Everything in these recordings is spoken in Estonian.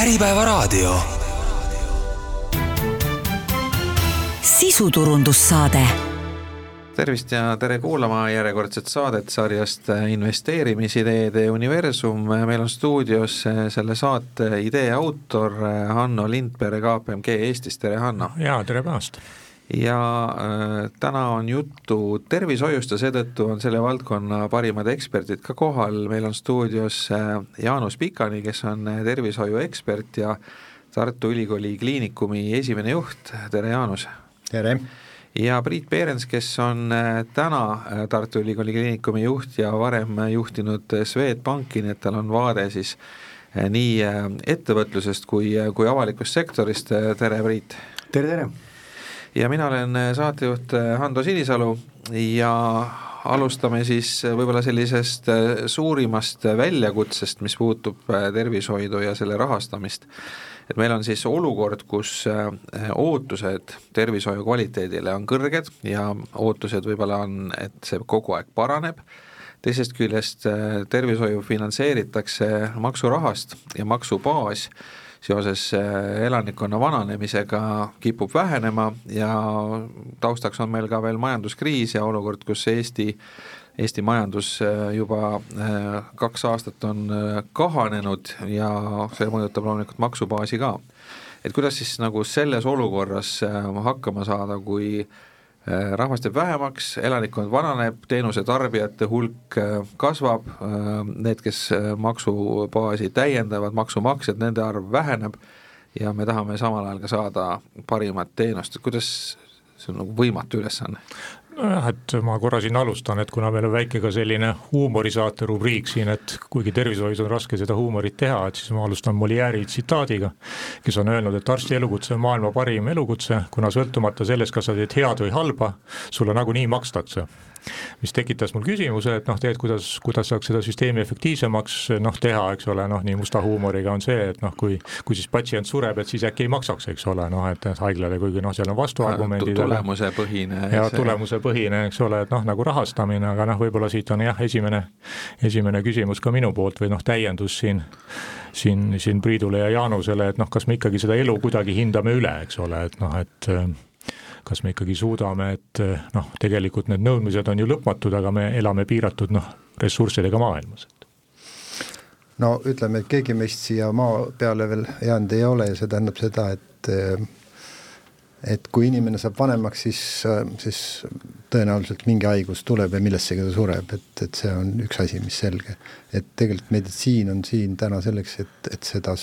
Äripäevaraadio. sisuturundussaade tervist ja tere kuulama järjekordset saadet sarjast investeerimisideede universum. meil on stuudios selle saate idee autor Hanno Lindberg KPMG Eestist, tere Hanno! jaa, tere päevast! Ja äh, täna on juttu tervishoiust ja seetõttu on selle valdkonna parimad eksperdid ka kohal, meil on stuudios äh, Jaanus Pikani, kes on tervishoiuekspert ja Tartu Ülikooli Kliinikumi esimene juht, tere Jaanus! tere! ja Priit Peerens, kes on äh, täna äh, Tartu Ülikooli Kliinikumi juht ja varem juhtinud Swedbanki, nii et tal on vaade siis äh, nii ettevõtlusest kui, kui avalikust sektorist, tere Priit! tere, tere! Ja mina olen saatejuht Hando Sinisalu ja alustame siis võib-olla sellisest suurimast väljakutsest, mis puutub tervishoidu ja selle rahastamist. et meil on siis olukord, kus ootused tervishoiu kvaliteedile on kõrged ja ootused võib-olla on, et see kogu aeg paraneb, teisest küljest tervishoiu finantseeritakse maksurahast ja maksubaas seoses äh, elanikkonna vananemisega kipub vähenema ja taustaks on meil ka veel majanduskriis ja olukord, kus Eesti Eesti majandus äh, juba äh, kaks aastat on kahanenud ja see mõjutab loomulikult maksubaasi ka. et kuidas siis nagu selles olukorras hakkama saada, kui rahvast jääb vähemaks, elanikkond vananeb, teenuse tarbijate hulk äh, kasvab, äh, need, kes maksubaasi täiendavad, maksumaksjad, nende arv väheneb ja me tahame samal ajal ka saada parimat teenust, kuidas see on nagu võimatu ülesanne? Et ma korra siin alustan, et kuna meil on väike ka selline huumorisaate rubriik siin, et kuigi tervishoius on raske seda huumorit teha, et siis ma alustan Molière'i tsitaadiga, kes on öelnud, et arsti elukutse on maailma parim elukutse, kuna sõltumata sellest, kas sa teed head või halba, sulle nagunii makstakse mis tekitas mul küsimuse, et noh, tegelikult kuidas, kuidas saaks seda süsteemi efektiivsemaks noh, teha, eks ole, noh, nii musta huumoriga on see, et noh, kui kui siis patsient sureb, et siis äkki ei maksaks, eks ole, noh, et haiglale, kuigi noh, seal on vastuargumendid. tulemusepõhine. ja tulemusepõhine, eks ole, et noh, nagu rahastamine, aga noh, võib-olla siit on jah, esimene, esimene küsimus ka minu poolt või noh, täiendus siin siin, siin Priidule ja Jaanusele, et noh, kas me ikkagi seda elu kuidagi hindame üle, eks ole, et noh, et kas me ikkagi suudame, et noh, tegelikult need nõudmised on ju lõpmatud, aga me elame piiratud noh, ressurssidega maailmas. no ütleme, et keegi meist siia maa peale veel jäänud ei ole ja see tähendab seda, et et kui inimene saab vanemaks, siis, siis tõenäoliselt mingi haigus tuleb ja millessegi ta sureb, et, et see on üks asi, mis selge. et tegelikult meditsiin on siin täna selleks, et, et seda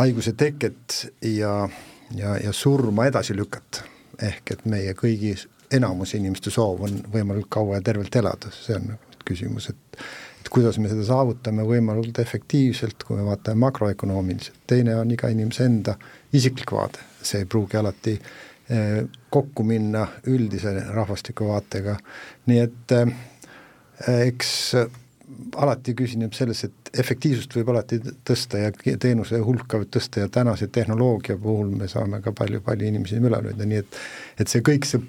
haiguse teket ja, ja, ja surma edasi lükata ehk et meie kõigi, enamus inimeste soov on võimalikult kaua ja tervelt elada, see on nagu küsimus, et et kuidas me seda saavutame võimalikult efektiivselt, kui me vaatame makroökonoomiliselt, teine on iga inimese enda isiklik vaade, see ei pruugi alati eh, kokku minna üldise rahvastiku vaatega, nii et eh, eks alati küsineb selles, et efektiivsust võib alati tõsta ja teenuse hulka võib tõsta ja tänase tehnoloogia puhul me saame ka palju-palju inimesi ülal hoida, nii et et see kõik, see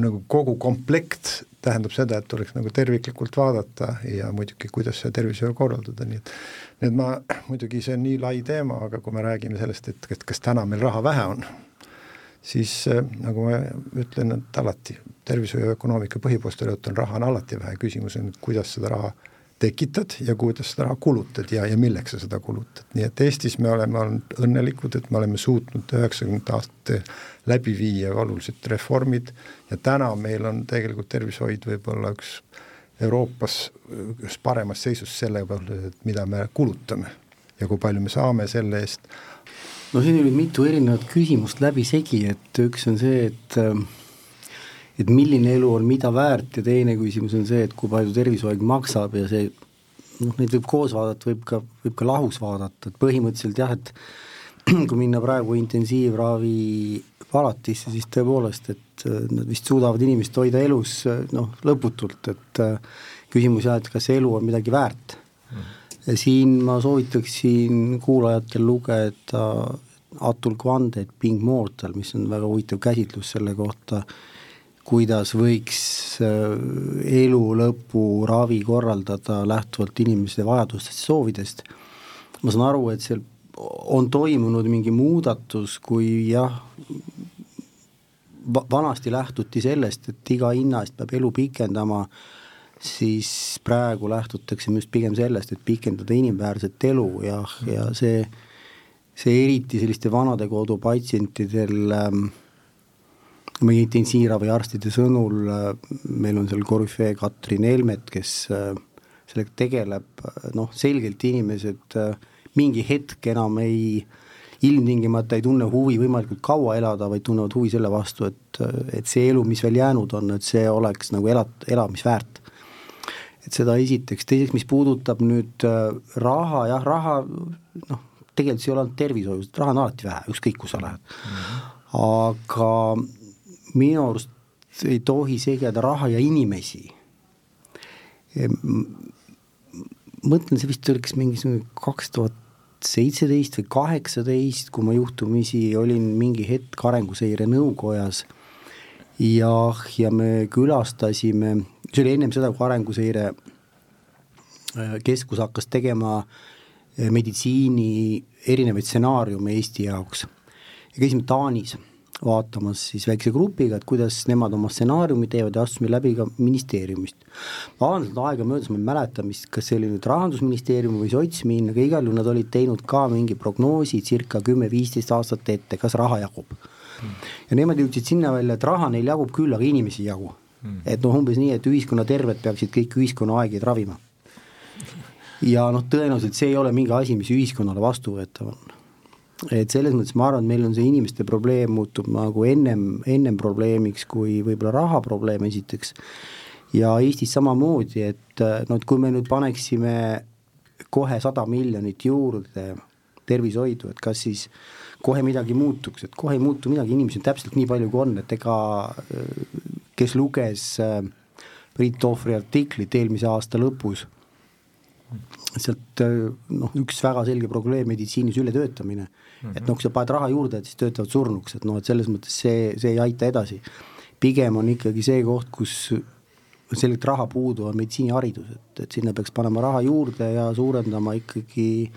nagu kogu komplekt tähendab seda, et tuleks nagu terviklikult vaadata ja muidugi, kuidas seda tervishoiu korraldada, nii et nii et ma, muidugi see on nii lai teema, aga kui me räägime sellest, et, et kas täna meil raha vähe on, siis nagu ma ütlen, et alati tervishoiu ökonoomika põhipostulaat on, raha on alati vähe, küsimus on, kuidas seda raha tekitad ja kuidas seda raha kulutad ja, ja milleks sa seda kulutad, nii et Eestis me oleme olnud õnnelikud, et me oleme suutnud üheksakümnendate aastate läbi viia olulised reformid ja täna meil on tegelikult tervishoid võib-olla üks Euroopas üks paremas seisus selle peale, et mida me kulutame ja kui palju me saame selle eest. no siin oli mitu erinevat küsimust läbisegi, et üks on see, et et milline elu on mida väärt ja teine küsimus on see, et kui palju tervishoid maksab ja see noh, neid võib koos vaadata, võib ka, võib ka lahus vaadata, et põhimõtteliselt jah, et kui minna praegu intensiivravi palatisse, siis tõepoolest, et äh, nad vist suudavad inimest hoida elus äh, noh, lõputult, et äh, küsimus jah, et kas see elu on midagi väärt. Mm.. ja siin ma soovitaksin kuulajatel lugeda Atul Kvandet Being Mortal, mis on väga huvitav käsitlus selle kohta, kuidas võiks elu lõpu ravi korraldada lähtuvalt inimeste vajadustest, soovidest. ma saan aru, et seal on toimunud mingi muudatus, kui jah, vanasti lähtuti sellest, et iga hinna eest peab elu pikendama, siis praegu lähtutakse just pigem sellest, et pikendada inimväärset elu ja, ja see, see eriti selliste vanadekodu patsientidel ähm, meie intensiivraviarstide sõnul äh, meil on seal korüfee Katrin Helmet, kes äh, sellega tegeleb, noh selgelt inimesed äh, mingi hetk enam ei, ilmtingimata ei tunne huvi võimalikult kaua elada, vaid tunnevad huvi selle vastu, et, et see elu, mis veel jäänud on, et see oleks nagu elat-, elamisväärt. et seda esiteks, teiseks, mis puudutab nüüd raha, jah, raha noh, tegelikult see ei ole ainult tervishoius, raha on alati vähe, ükskõik kus sa lähed mm. -hmm. aga minu arust ei tohi segada raha ja inimesi. mõtlen, see vist oli kas mingisugune kaks tuhat seitseteist või kaheksateist, kui ma juhtumisi olin mingi hetk Arenguseire Nõukojas. Ja, ja me külastasime, see oli ennem seda, kui Arenguseire äh, keskus hakkas tegema äh, meditsiini erinevaid stsenaariume Eesti jaoks. Ja käisime Taanis vaatamas siis väikse grupiga, et kuidas nemad oma stsenaariumi teevad ja astusime läbi ka ministeeriumist. et aega möödas, ma ei mäleta, mis, kas see oli nüüd Rahandusministeerium või Sotsmin, aga igal juhul nad olid teinud ka mingi prognoosi circa kümme-viisteist aastat ette, kas raha jagub mm.. ja nemad jõudsid sinna välja, et raha neil jagub küll, aga inimesi ei jagu mm.. et noh, umbes nii, et ühiskonna terved peaksid kõik ühiskonna aegeid ravima. ja noh, tõenäoliselt see ei ole mingi asi, mis ühiskonnale vastuvõetav on et selles mõttes ma arvan, et meil on see inimeste probleem muutub nagu ennem, ennem probleemiks kui võib-olla raha probleem esiteks, ja Eestis samamoodi, et no et kui me nüüd paneksime kohe sada miljonit juurde tervishoidu, et kas siis kohe midagi muutuks, et kohe ei muutu midagi, inimesi on täpselt nii palju, kui on, et ega kes luges äh, Priit Tohvri artiklit eelmise aasta lõpus, sealt noh, üks väga selge probleem meditsiinis ületöötamine mm, -hmm. et noh, kui sa paned raha juurde, et siis töötavad surnuks, et noh, et selles mõttes see, see ei aita edasi. pigem on ikkagi see koht, kus selgelt raha puudu on meditsiiniharidus, et, et sinna peaks panema raha juurde ja suurendama ikkagi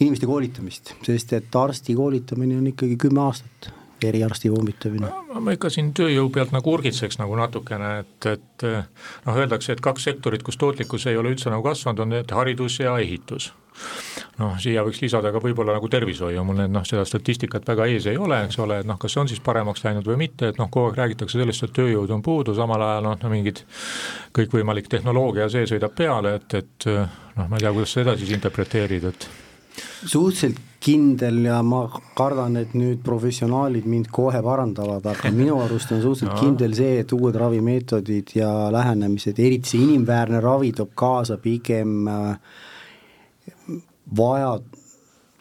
inimeste koolitamist, sest et arsti koolitamine on ikkagi kümme aastat eriarsti vommitamine? ma ikka siin tööjõu pealt nagu urgitseks nagu natukene, et, et noh, öeldakse, et kaks sektorit, kus tootlikkus ei ole üldse nagu kasvanud, on need haridus ja ehitus noh, siia võiks lisada ka võib-olla nagu tervishoiu, mul need noh, seda statistikat väga ees ei ole, eks ole, et noh, kas see on siis paremaks läinud või mitte, et noh, kogu aeg räägitakse sellest, et tööjõudu on puudu, samal ajal noh, no mingid kõikvõimalik tehnoloogia see sõidab peale, et, et noh, ma ei tea, kuidas seda siis interpreteerid, et suhteliselt kindel ja ma kardan, et nüüd professionaalid mind kohe parandavad, aga minu arust on suhteliselt no. kindel see, et uued ravimeetodid ja lähenemised, eriti see inimväärne ravi toob kaasa pigem äh, vaja,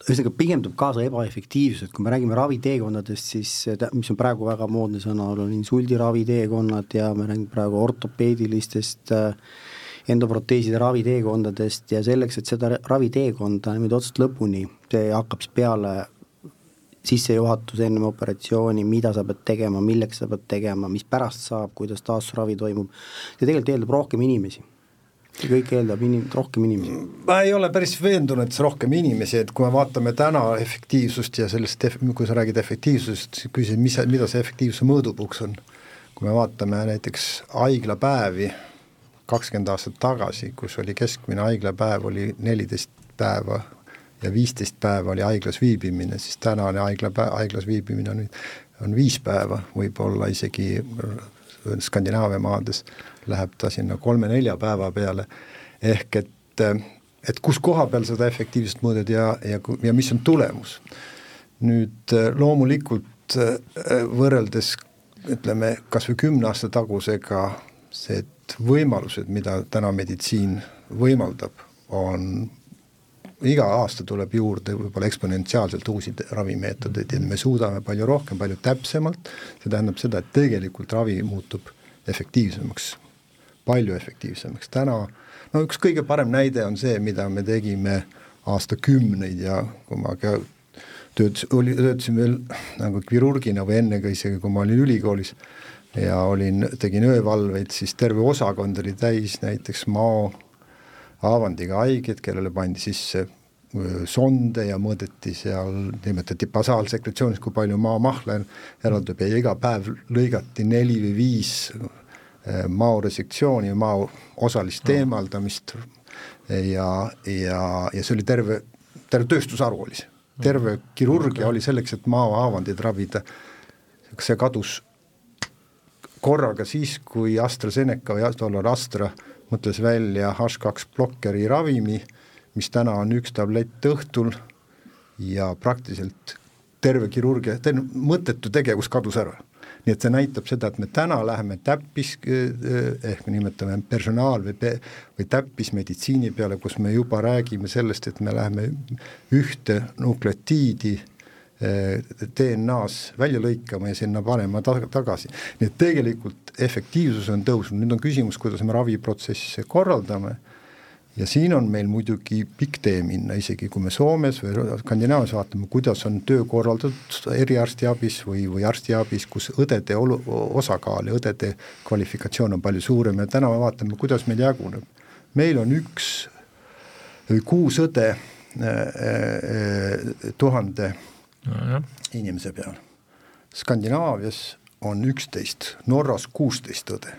ühesõnaga pigem toob kaasa ebaefektiivsust, kui me räägime raviteekonnadest, siis mis on praegu väga moodne sõna, on insuldiraviteekonnad ja me räägime praegu ortopeedilistest äh, endoproteeside raviteekondadest ja selleks, et seda raviteekonda niimoodi otsast lõpuni, see hakkab siis peale sissejuhatus ennem operatsiooni, mida sa pead tegema, milleks sa pead tegema, mis pärast saab, kuidas taastusravi toimub, see tegelikult eeldab rohkem inimesi see kõik eeldab inim-, rohkem inimesi. ma ei ole päris veendunud, et see rohkem inimesi, et kui me vaatame täna efektiivsust ja sellest, kui sa räägid efektiivsusest, küsid, mis, mida see efektiivsuse mõõdupuuks on. kui me vaatame näiteks haiglapäevi, kakskümmend aastat tagasi, kus oli keskmine haiglapäev, oli neliteist päeva ja viisteist päeva oli haiglas viibimine, siis tänane haiglapäev, haiglas viibimine on, on viis päeva, võib-olla isegi Skandinaavia maades läheb ta sinna kolme-nelja päeva peale, ehk et, et kus koha peal seda efektiivsust mõõdad ja, ja, ja mis on tulemus. nüüd loomulikult võrreldes ütleme, kas või kümne aasta tagusega see need võimalused, mida täna meditsiin võimaldab, on iga aasta tuleb juurde võib-olla eksponentsiaalselt uusi ravimeetodeid ja me suudame palju rohkem, palju täpsemalt, see tähendab seda, et tegelikult ravi muutub efektiivsemaks, palju efektiivsemaks, täna no üks kõige parem näide on see, mida me tegime aastakümneid ja kui ma ka töötas, oli, töötasin veel nagu kirurgina või enne ka isegi, kui ma olin ülikoolis, ja olin, tegin öövalveid, siis terve osakond oli täis näiteks mao haavandiga haigeid, kellele pandi sisse sonde ja mõõdeti seal, nimetati basaalsekretsioonis, kui palju maamahla eraldub ja iga päev lõigati neli või viis maoresektsiooni, mao osalist eemaldamist. Ja, ja, ja see oli terve, terve tööstusharu oli see. terve kirurgia oli selleks, et maohaavandid ravida, see kadus korraga siis, kui AstraZeneca või tollal Astra mõtles välja H2 blokkeri ravimi, mis täna on üks tablett õhtul ja praktiliselt terve kirurgia, mõttetu tegevus kadus ära. Nii et see näitab seda, et me täna läheme täppis ehk nimetame personaal- või, või täppismeditsiini peale, kus me juba räägime sellest, et me läheme ühte nukleotiidi DNA-s välja lõikama ja sinna panema ta tagasi. nii et tegelikult efektiivsus on tõusnud, nüüd on küsimus, kuidas me raviprotsesse korraldame ja siin on meil muidugi pikk tee minna, isegi kui me Soomes või Skandinaavias vaatame, kuidas on töö korraldatud eriarstiabis või, või arstiabis, kus õdede olu-, osakaal ja õdede kvalifikatsioon on palju suurem ja täna me vaatame, kuidas meil jaguneb. meil on üks või kuus õde äh, äh, tuhande no, inimese peal. Skandinaavias on üksteist, Norras kuusteist õde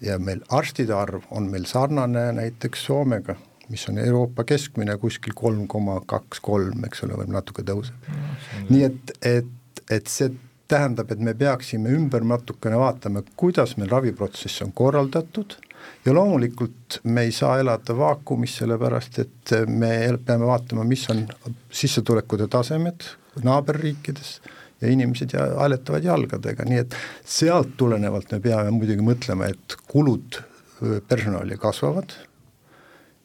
ja meil arstide arv on meil sarnane näiteks Soomega, mis on Euroopa keskmine kuskil kolm koma kaks, kolm, eks ole, võib natuke tõuseb no,. nii et, et, et see tähendab, et me peaksime ümber natukene vaatama, kuidas meil raviprotsess on korraldatud ja loomulikult me ei saa elada vaakumis, sellepärast et me peame vaatama, mis on sissetulekute tasemed naaberriikides ja inimesed ja hääletavad jalgadega, nii et sealt tulenevalt me peame muidugi mõtlema, et kulud personali kasvavad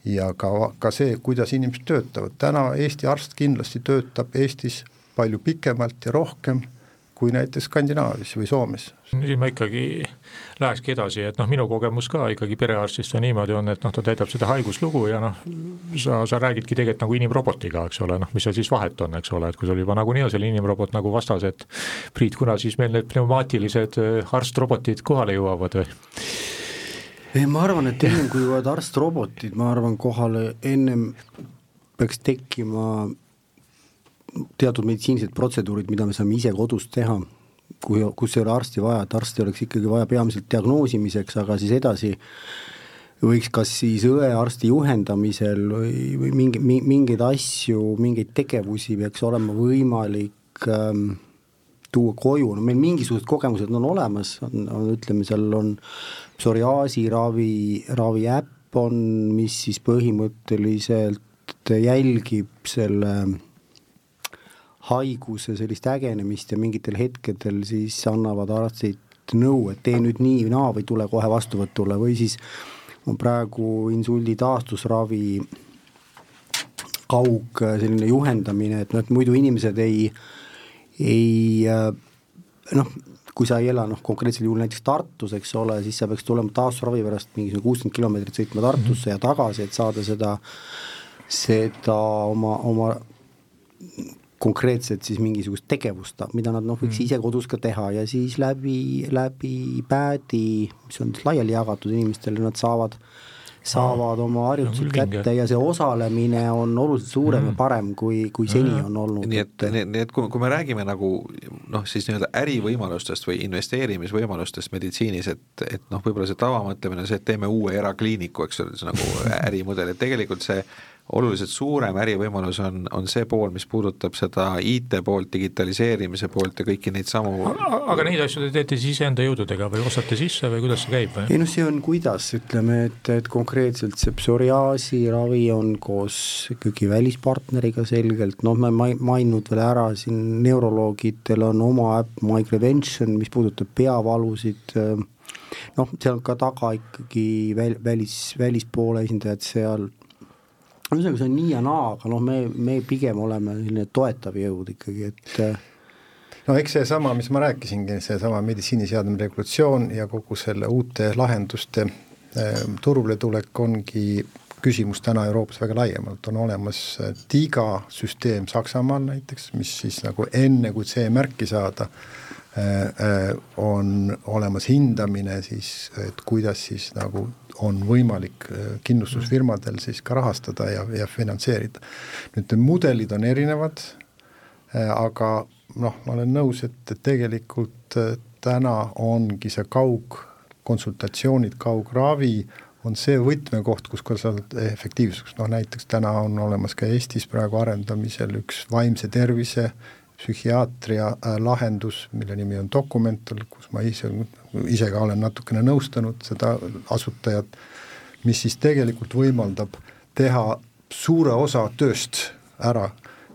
ja ka, ka see, kuidas inimesed töötavad, täna Eesti arst kindlasti töötab Eestis palju pikemalt ja rohkem kui näiteks Skandinaavias või Soomes. siin ma ikkagi lähekski edasi, et noh, minu kogemus ka ikkagi perearstist on niimoodi on, et noh, ta täidab seda haiguslugu ja noh, sa, sa räägidki tegelikult nagu inimrobotiga, eks ole, noh, mis seal siis vahet on, eks ole, et kui sul juba nagunii on selline inimrobot nagu vastas, et Priit, kuna siis meil need pneumaatilised äh, arstrobotid kohale jõuavad või? ei, ma arvan, et ennem kui jõuavad arstrobotid, ma arvan, kohale ennem peaks tekkima teatud meditsiinilised protseduurid, mida me saame ise kodus teha, kui, kus ei ole arsti vaja, et arsti oleks ikkagi vaja peamiselt diagnoosimiseks, aga siis edasi võiks kas siis õe-arsti juhendamisel või, või mingi, mingeid asju, mingeid tegevusi peaks olema võimalik ähm, tuua koju, no meil mingisugused kogemused on olemas, on, on ütleme, seal on psoriaasi ravi, ravi äpp on, mis siis põhimõtteliselt jälgib selle haiguse sellist ägenemist ja mingitel hetkedel siis annavad arstid nõu, et tee nüüd nii või naa või tule kohe vastuvõtule või siis on praegu insuldi taastusravi kaug selline juhendamine, et noh, et muidu inimesed ei, ei noh, kui sa ei ela noh, konkreetsel juhul näiteks Tartus, eks ole, siis sa peaks tulema taastusravi pärast mingisugune kuuskümmend kilomeetrit sõitma Tartusse mm -hmm. ja tagasi, et saada seda, seda oma, oma konkreetselt siis mingisugust tegevust, mida nad noh, võiks mm. ise kodus ka teha ja siis läbi, läbi päädi, mis on laiali jagatud inimestele, nad saavad saavad oh, oma harjutused no, kätte ja see osalemine on oluliselt suurem mm. ja parem, kui, kui seni on olnud. nii et, nii et kui, kui me räägime nagu noh, siis nii-öelda ärivõimalustest või investeerimisvõimalustest meditsiinis, et, et noh, võib-olla see tavamõtlemine on see, et teeme uue erakliiniku, eks ole, see nagu ärimudel, et tegelikult see oluliselt suurem ärivõimalus on, on see pool, mis puudutab seda IT poolt, digitaliseerimise poolt ja kõiki neid samu aga neid asju te teete siis enda jõududega või ostate sisse või kuidas see käib? ei noh, see on kuidas, ütleme, et, et konkreetselt see psoriaasi ravi on koos ikkagi välispartneriga selgelt, noh, ma ei maininud veel ära, siin neuroloogidel on oma äpp Microvention, mis puudutab peavalusid, noh, seal on ka taga ikkagi väl-, välis, välispoole esindajad seal ühesõnaga, see on nii ja naa, aga noh, me, me pigem oleme selline toetav jõud ikkagi, et äh, no eks seesama, mis ma rääkisingi, seesama meditsiiniseadme regulatsioon ja kogu selle uute lahenduste äh, turule tulek ongi küsimus täna Euroopas väga laiemalt, on olemas TIGA süsteem Saksamaal näiteks, mis siis nagu enne, kui C-märki saada, on olemas hindamine siis, et kuidas siis nagu on võimalik kindlustusfirmadel siis ka rahastada ja, ja finantseerida. nüüd need mudelid on erinevad, aga noh, ma olen nõus, et, et tegelikult täna ongi see kaugkonsultatsioonid, kaugravi on see võtmekoht, kus ka saad efektiivsust, noh näiteks täna on olemas ka Eestis praegu arendamisel üks vaimse tervise psühhiaatria äh, lahendus, mille nimi on Documental, kus ma ise, ise ka olen natukene nõustanud seda asutajat, mis siis tegelikult võimaldab teha suure osa tööst ära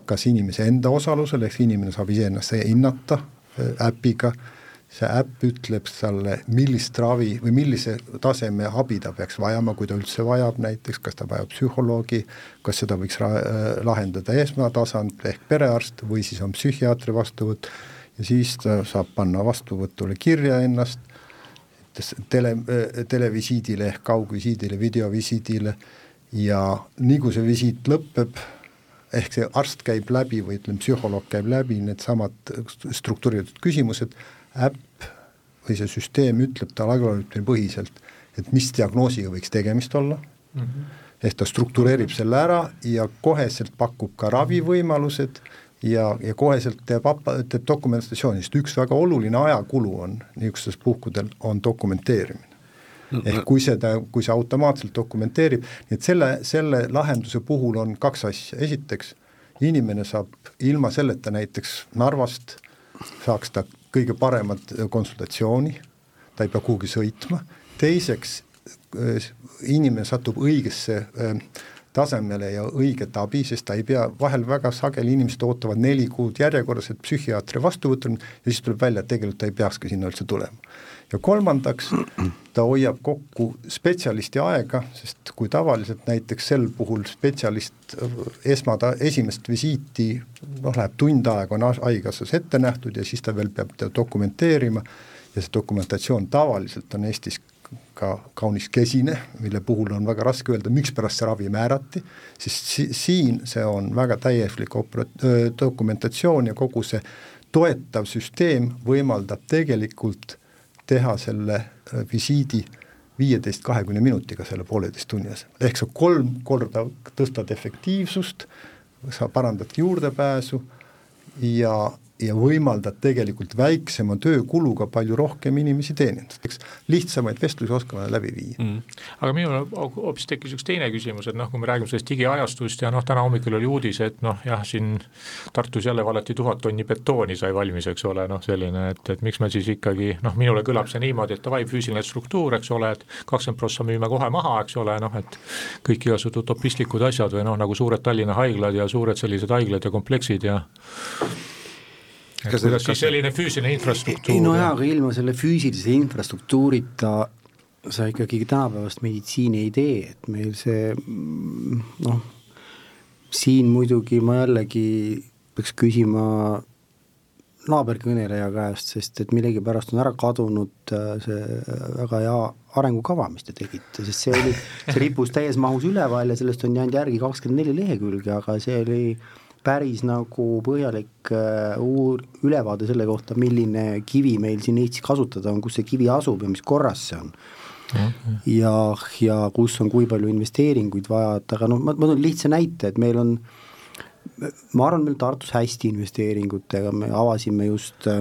kas inimese enda osalusel, ehk inimene saab iseennast hinnata äh, äpiga äh,, see äpp ütleb talle, millist ravi või millise taseme abi ta peaks vajama, kui ta üldse vajab näiteks, kas ta vajab psühholoogi, kas seda võiks ra-, äh, lahendada esmatasand ehk perearst või siis on psühhiaatri vastuvõtt ja siis ta saab panna vastuvõtule kirja ennast, tele, äh, televisiidile ehk kaugvisiidile, videovisiidile ja nii kui see visiit lõpeb, ehk see arst käib läbi või ütleme, psühholoog käib läbi needsamad struktureeritud küsimused, äpp või see süsteem ütleb talle algoritmi põhiselt, et mis diagnoosiga võiks tegemist olla. Mm, -hmm. ehk ta struktureerib selle ära ja koheselt pakub ka ravivõimalused ja, ja koheselt teeb, teeb dokumentatsiooni, sest üks väga oluline ajakulu on niisugustel puhkudel, on dokumenteerimine. Ehk kui seda, kui see automaatselt dokumenteerib, nii et selle, selle lahenduse puhul on kaks asja, esiteks inimene saab ilma selleta näiteks Narvast, saaks ta kõige paremat konsultatsiooni, ta ei pea kuhugi sõitma, teiseks äh, inimene satub õigesse äh, tasemele ja õiget abi, sest ta ei pea, vahel väga sageli inimesed ootavad neli kuud järjekorras, et psühhiaatri vastuvõtul ja siis tuleb välja, et tegelikult ta ei peakski sinna üldse tulema. Ja kolmandaks, ta hoiab kokku spetsialisti aega, sest kui tavaliselt näiteks sel puhul spetsialist esmata-, esimest visiiti noh, läheb tund aega, on haigekassas ette nähtud ja siis ta veel peab dokumenteerima. Ja see dokumentatsioon tavaliselt on Eestis ka kaunis kesine, mille puhul on väga raske öelda, mikspärast see ravi määrati, siis si siin see on väga täiuslik opera-, dokumentatsioon ja kogu see toetav süsteem võimaldab tegelikult teha selle visiidi viieteist, kahekümne minutiga selle pooleteist tunni asemel, ehk sa kolm korda tõstad efektiivsust, sa parandad juurdepääsu ja ja võimaldad tegelikult väiksema töökuluga palju rohkem inimesi teenindada, eks lihtsamaid vestlusi oskame läbi viia. Mm.. aga minul hoopis tekkis üks teine küsimus, et noh, kui me räägime sellest digiajastust ja noh, täna hommikul oli uudis, et noh, jah, siin Tartus jälle valati tuhat tonni betooni sai valmis, eks ole, noh selline, et, et miks me siis ikkagi noh, minule kõlab see niimoodi, et davai, füüsiline struktuur, eks ole, et kakskümmend prossa müüme kohe maha, eks ole, noh et kõik igasugused utopistlikud asjad või noh, nagu suured Tallinna haiglad ja suured sellised haiglad ja kompleksid ja kas kuidas siis selline füüsiline infrastruktuur? no jaa, aga ilma selle füüsilise infrastruktuurita sa ikkagi tänapäevast meditsiini ei tee, et meil see noh, siin muidugi ma jällegi peaks küsima naaberkõneleja käest, sest et millegipärast on ära kadunud äh, see väga hea arengukava, mis te tegite, sest see oli, see rippus täies mahus üleval ja sellest on jäänud järgi kakskümmend neli lehekülge, aga see oli päris nagu põhjalik äh, uur-, ülevaade selle kohta, milline kivi meil siin Eestis kasutada on, kus see kivi asub ja mis korras see on. Okay.. ja, ja kus on kui palju investeeringuid vaja, et aga noh, ma, ma toon lihtsa näite, et meil on, ma arvan, meil Tartus hästi investeeringutega, me avasime just äh,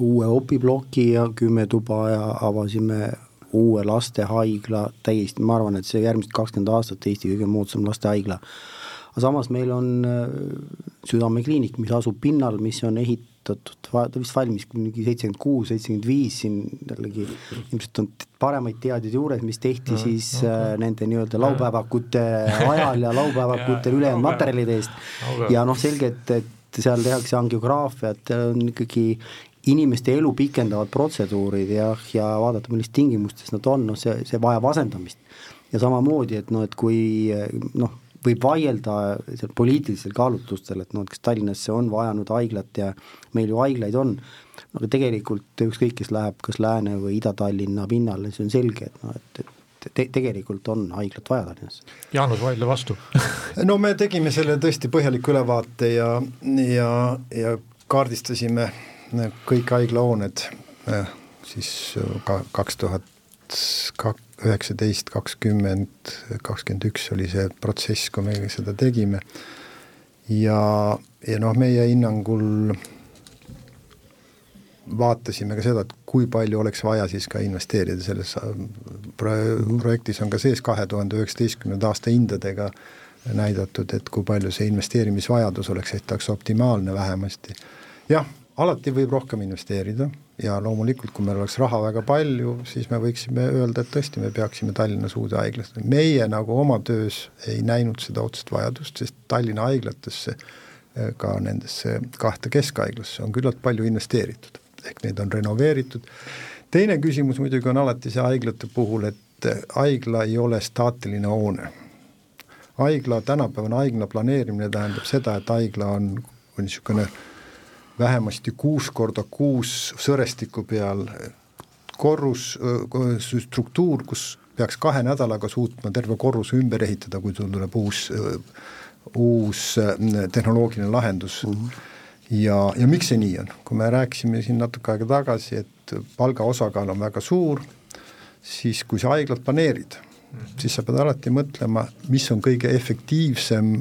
uue opiploki ja kümme tuba ja avasime uue lastehaigla, täiesti, ma arvan, et see järgmised kakskümmend aastat Eesti kõige moodsam lastehaigla aga samas meil on äh, südamekliinik, mis asub pinnal, mis on ehitatud, ta vist valmis mingi seitsekümmend kuus, seitsekümmend viis, siin jällegi ilmselt on paremaid teadjaid juures, mis tehti no, siis okay. äh, nende nii-öelda laupäevakute ajal ja laupäevakutel ülejäänud materjalide eest ja noh, selge, et, et seal tehakse angiograafiat, on ikkagi inimeste elu pikendavad protseduurid ja, ja vaadata, millistes tingimustes nad on, noh see, see vajab asendamist. ja samamoodi, et noh, et kui noh, võib vaielda seal poliitilistel kaalutlustel, et noh, et kas Tallinnasse on vajanud haiglat ja meil ju haiglaid on, aga tegelikult ükskõik, kes läheb kas Lääne- või Ida-Tallinna pinnale, see on selge, et noh, et, et te, tegelikult on haiglat vaja Tallinnas. Jaanus vaidle vastu no me tegime selle tõesti põhjaliku ülevaate ja, ja, ja kaardistasime kõik haiglahooned siis ka kaks tuhat üheksateist, kakskümmend, kakskümmend üks oli see protsess, kui me seda tegime. ja, ja noh, meie hinnangul vaatasime ka seda, et kui palju oleks vaja siis ka investeerida selles pro-, projektis on ka sees kahe tuhande üheksateistkümnenda aasta hindadega näidatud, et kui palju see investeerimisvajadus oleks, et oleks optimaalne vähemasti. jah, alati võib rohkem investeerida ja loomulikult, kui meil oleks raha väga palju, siis me võiksime öelda, et tõesti, me peaksime Tallinnas uude haiglasse, meie nagu oma töös ei näinud seda otsest vajadust, sest Tallinna haiglatesse, ka nendesse kahte keskhaiglasse on küllalt palju investeeritud ehk neid on renoveeritud. teine küsimus muidugi on alati see haiglate puhul, et haigla ei ole staatiline hoone. haigla, tänapäevane haigla planeerimine tähendab seda, et haigla on, on niisugune vähemasti kuus korda kuus sõrestiku peal korrus, struktuur, kus peaks kahe nädalaga suutma terve korruse ümber ehitada, kui sul tuleb uus, uus tehnoloogiline lahendus. Mm. -hmm ja, ja miks see nii on, kui me rääkisime siin natuke aega tagasi, et palga osakaal on väga suur, siis kui sa haiglat planeerid, siis sa pead alati mõtlema, mis on kõige efektiivsem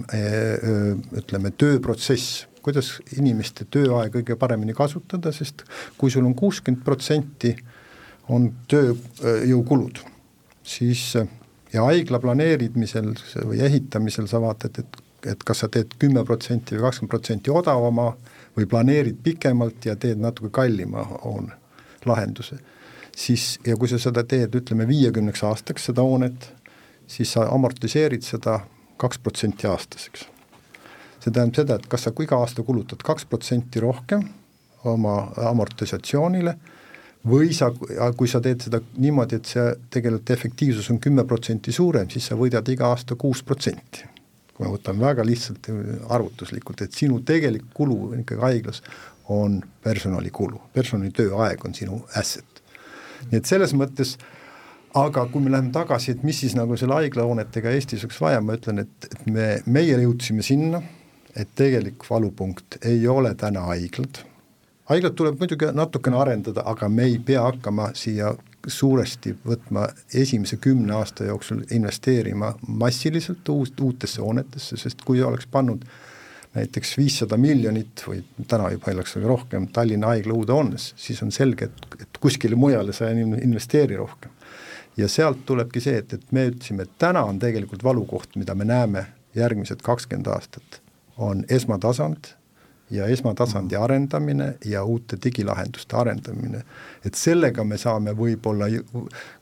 ütleme, tööprotsess, kuidas inimeste tööaega kõige paremini kasutada, sest kui sul on kuuskümmend protsenti on tööjõukulud, siis ja haigla planeerimisel või ehitamisel sa vaatad, et, et kas sa teed kümme protsenti või kakskümmend protsenti odavama või planeerid pikemalt ja teed natuke kallima hoone, lahenduse, siis ja kui sa seda teed, ütleme viiekümneks aastaks, seda hoonet, siis sa amortiseerid seda kaks protsenti aastas, eks. See tähendab seda, et kas sa iga aasta kulutad kaks protsenti rohkem oma amortisatsioonile või sa, kui sa teed seda niimoodi, et see tegelikult efektiivsus on kümme protsenti suurem, siis sa võidad iga aasta kuus protsenti kui me võtame väga lihtsalt arvutuslikult, et sinu tegelik kulu ikkagi haiglas on personalikulu, personali tööaeg on sinu asset. nii et selles mõttes aga kui me läheme tagasi, et mis siis nagu selle haiglahoonetega Eestis oleks vaja, ma ütlen, et, et me, meie jõudsime sinna, et tegelik valupunkt ei ole täna haiglad, haiglat tuleb muidugi natukene arendada, aga me ei pea hakkama siia suuresti võtma esimese kümne aasta jooksul investeerima massiliselt uut, uutesse hoonetesse, sest kui oleks pannud näiteks viissada miljonit või täna juba oleks rohkem Tallinna haigla uude hoonesse, siis on selge, et, et kuskile mujale sa ei investeeri rohkem. ja sealt tulebki see, et, et me ütlesime, et täna on tegelikult valukoht, mida me näeme järgmised kakskümmend aastat, on esmatasand ja esmatasandi arendamine ja uute digilahenduste arendamine. et sellega me saame võib-olla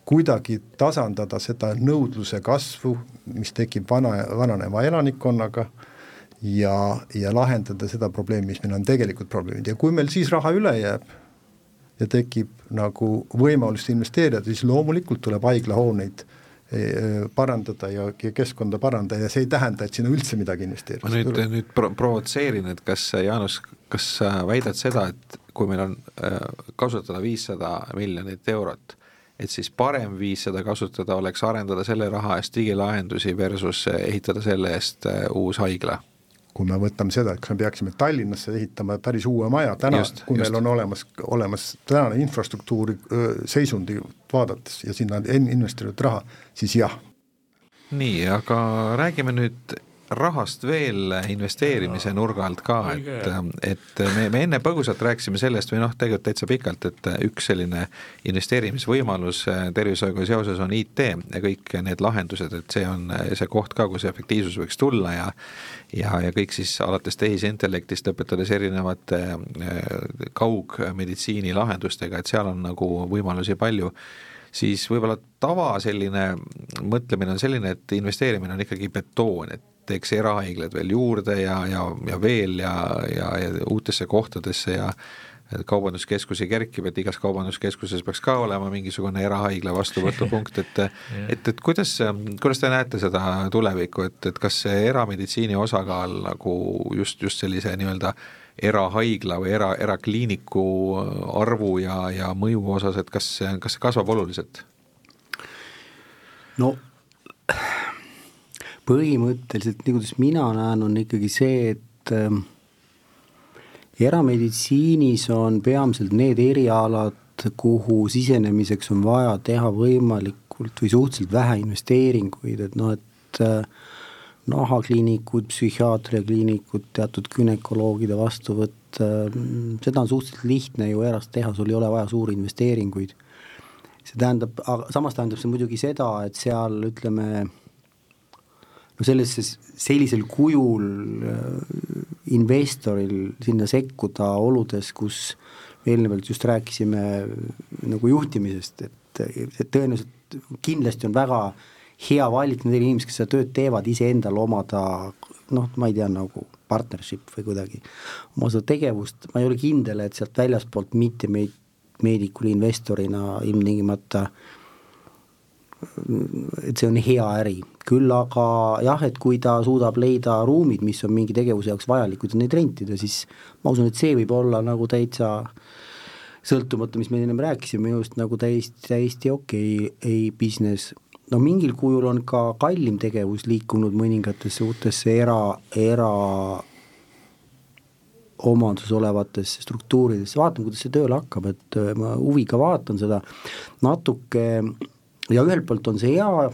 kuidagi tasandada seda nõudluse kasvu, mis tekib vana, vananeva elanikkonnaga ja, ja lahendada seda probleemi, mis meil on tegelikult probleemid ja kui meil siis raha üle jääb ja tekib nagu võimalus investeerida, siis loomulikult tuleb haiglahooneid Eh, parandada ja, ja keskkonda parandada ja see ei tähenda, et sinna üldse midagi investeerida. ma nüüd, nüüd pro-, provotseerin, et kas Jaanus, kas sa väidad seda, et kui meil on äh, kasutada viissada miljonit eurot, et siis parem viis seda kasutada oleks arendada selle raha eest digilahendusi versus ehitada selle eest äh, uus haigla? Kui me võtame seda, et kas me peaksime Tallinnasse ehitama päris uue maja täna, kui just. meil on olemas, olemas tänane infrastruktuuri seisundi vaadates ja sinna on investeeritud raha, siis jah. nii, aga räägime nüüd rahast veel investeerimise nurga alt ka, et, et me, me enne põgusalt rääkisime sellest või noh, tegelikult täitsa pikalt, et üks selline investeerimisvõimalus tervishoiuga seoses on IT ja kõik need lahendused, et see on see koht ka, kus efektiivsus võiks tulla ja ja, ja kõik siis alates tehisintellektist lõpetades erinevate kaugmeditsiini lahendustega, et seal on nagu võimalusi palju siis võib-olla tava selline mõtlemine on selline, et investeerimine on ikkagi betoon, et teeks erahaiglad veel juurde ja, ja, ja veel ja, ja, ja uutesse kohtadesse ja kaubanduskeskusi kerkib, et igas kaubanduskeskuses peaks ka olema mingisugune erahaigla vastuvõtupunkt, et et, et kuidas, kuidas te näete seda tulevikku, et, et kas see erameditsiini osakaal nagu just, just sellise nii-öelda erahaigla või era, erakliiniku arvu ja, ja mõju osas, et kas kas see kasvab oluliselt? no põhimõtteliselt, nii kuidas mina näen, on ikkagi see, et ähm, erameditsiinis on peamiselt need erialad, kuhu sisenemiseks on vaja teha võimalikult või suhteliselt vähe investeeringuid, et noh, et äh, nahakliinikud, psühhiaatriakliinikud, teatud gümnakoloogide vastuvõtt, äh, seda on suhteliselt lihtne ju erast teha, sul ei ole vaja suuri investeeringuid. see tähendab, samas tähendab see muidugi seda, et seal ütleme, no sellesse, sellisel kujul äh, investoril sinna sekkuda oludes, kus eelnevalt just rääkisime nagu juhtimisest, et, et tõenäoliselt kindlasti on väga hea valik nendel inimestel, kes seda tööd teevad, iseendal omada noh, ma ei tea, nagu partnership või kuidagi oma seda tegevust, ma ei ole kindel, et sealt väljaspoolt mitte meid, meedikule investorina ilmtingimata et see on hea äri, küll aga jah, et kui ta suudab leida ruumid, mis on mingi tegevuse jaoks vajalikud ja neid rentida, siis ma usun, et see võib olla nagu täitsa sõltumata, mis me ennem rääkisime, minu arust nagu täiesti, täiesti okei okay, ei business. No mingil kujul on ka kallim tegevus liikunud mõningatesse uutesse era, era omanduses olevatesse struktuuridesse, vaatame, kuidas see tööle hakkab, et äh, ma huviga vaatan seda. Natuke ja ühelt poolt on see hea,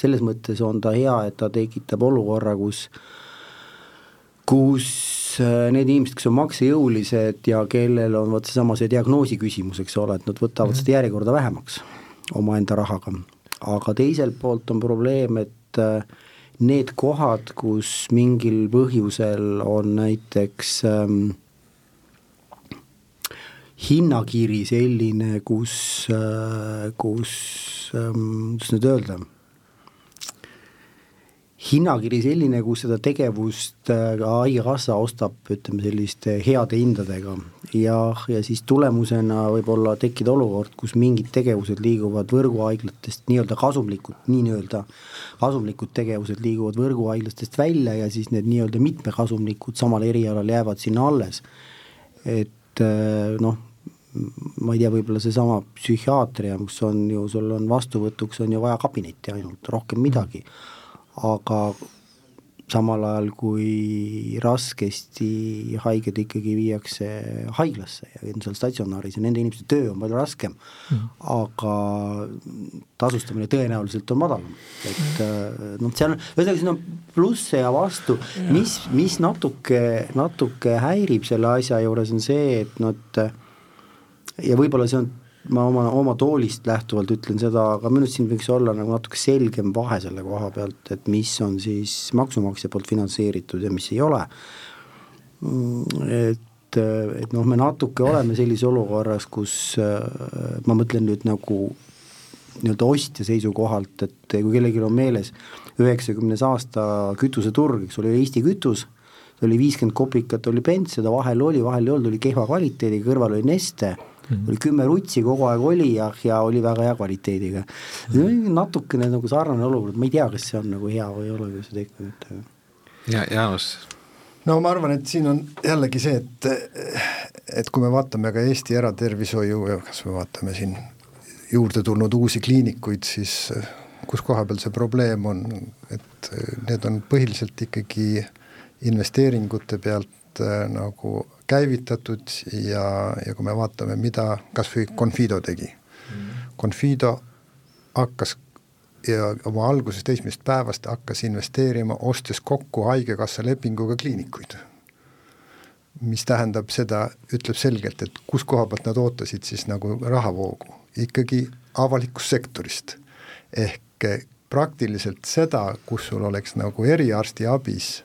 selles mõttes on ta hea, et ta tekitab olukorra, kus kus äh, need inimesed, kes on maksejõulised ja kellel on vot seesama see diagnoosi küsimus, eks ole, et nad võtavad mm -hmm. seda järjekorda vähemaks omaenda rahaga aga teiselt poolt on probleem, et äh, need kohad, kus mingil põhjusel on näiteks ähm, hinnakiri selline, kus äh,, kus ähm,, kuidas nüüd öelda hinnakiri selline, kus seda tegevust äh, ka Haigekassa ostab, ütleme selliste heade hindadega ja, ja siis tulemusena võib-olla tekkida olukord, kus mingid tegevused liiguvad võrguhaiglatest nii-öelda kasumlikud, nii-öelda kasumlikud tegevused liiguvad võrguhaiglatest välja ja siis need nii-öelda mitmekasumlikud samal erialal jäävad sinna alles. et äh, noh, ma ei tea, võib-olla seesama psühhiaatria, kus on ju, sul on vastuvõtuks on ju vaja kabinetti ainult, rohkem midagi mm aga samal ajal kui raskesti haiged ikkagi viiakse haiglasse ja on seal statsionaaris ja nende inimeste töö on palju raskem mm., aga tasustamine tõenäoliselt on madalam, et mm. noh, seal on, ühesõnaga siin on plusse ja vastu, mis, mis natuke, natuke häirib selle asja juures, on see, et noh, et ja võib-olla see on ma oma, oma toolist lähtuvalt ütlen seda, aga minu arust siin võiks olla nagu natuke selgem vahe selle koha pealt, et mis on siis maksumaksja poolt finantseeritud ja mis ei ole. et, et noh, me natuke oleme sellises olukorras, kus ma mõtlen nüüd nagu nii-öelda ostja seisukohalt, et kui kellelgi on meeles üheksakümnes aasta kütuseturg, eks ole, Eesti kütus, oli viiskümmend kopikat oli Benz, seda vahel oli, vahel ei olnud, oli kehva kvaliteediga, kõrval oli Neste mm, -hmm. oli kümme rutsi kogu aeg oli ja, ja oli väga hea kvaliteediga mm. -hmm. natukene nagu sarnane olukord, ma ei tea, kas see on nagu hea või ei ole, kui sa teed nüüd. ja Jaanus? no ma arvan, et siin on jällegi see, et, et kui me vaatame ka Eesti eratervishoiu ja kas me vaatame siin juurde tulnud uusi kliinikuid, siis kus koha peal see probleem on, et need on põhiliselt ikkagi investeeringute pealt äh, nagu käivitatud ja, ja kui me vaatame, mida kas või Confido tegi mm. Confido hakkas ja oma algusest esimesest päevast hakkas investeerima, ostes kokku Haigekassa lepinguga kliinikuid. mis tähendab seda, ütleb selgelt, et kus koha pealt nad ootasid siis nagu rahavoogu, ikkagi avalikust sektorist. ehk praktiliselt seda, kus sul oleks nagu eriarstiabis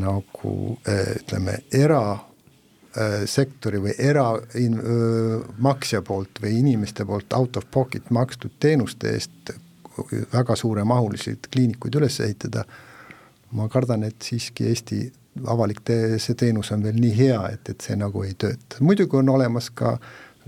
nagu äh, ütleme, erasektori äh, või eramaksja poolt või inimeste poolt out of pocket makstud teenuste eest väga suuremahuliselt kliinikuid üles ehitada, ma kardan, et siiski Eesti avalik te-, see teenus on veel nii hea, et, et see nagu ei tööta, muidugi on olemas ka äh,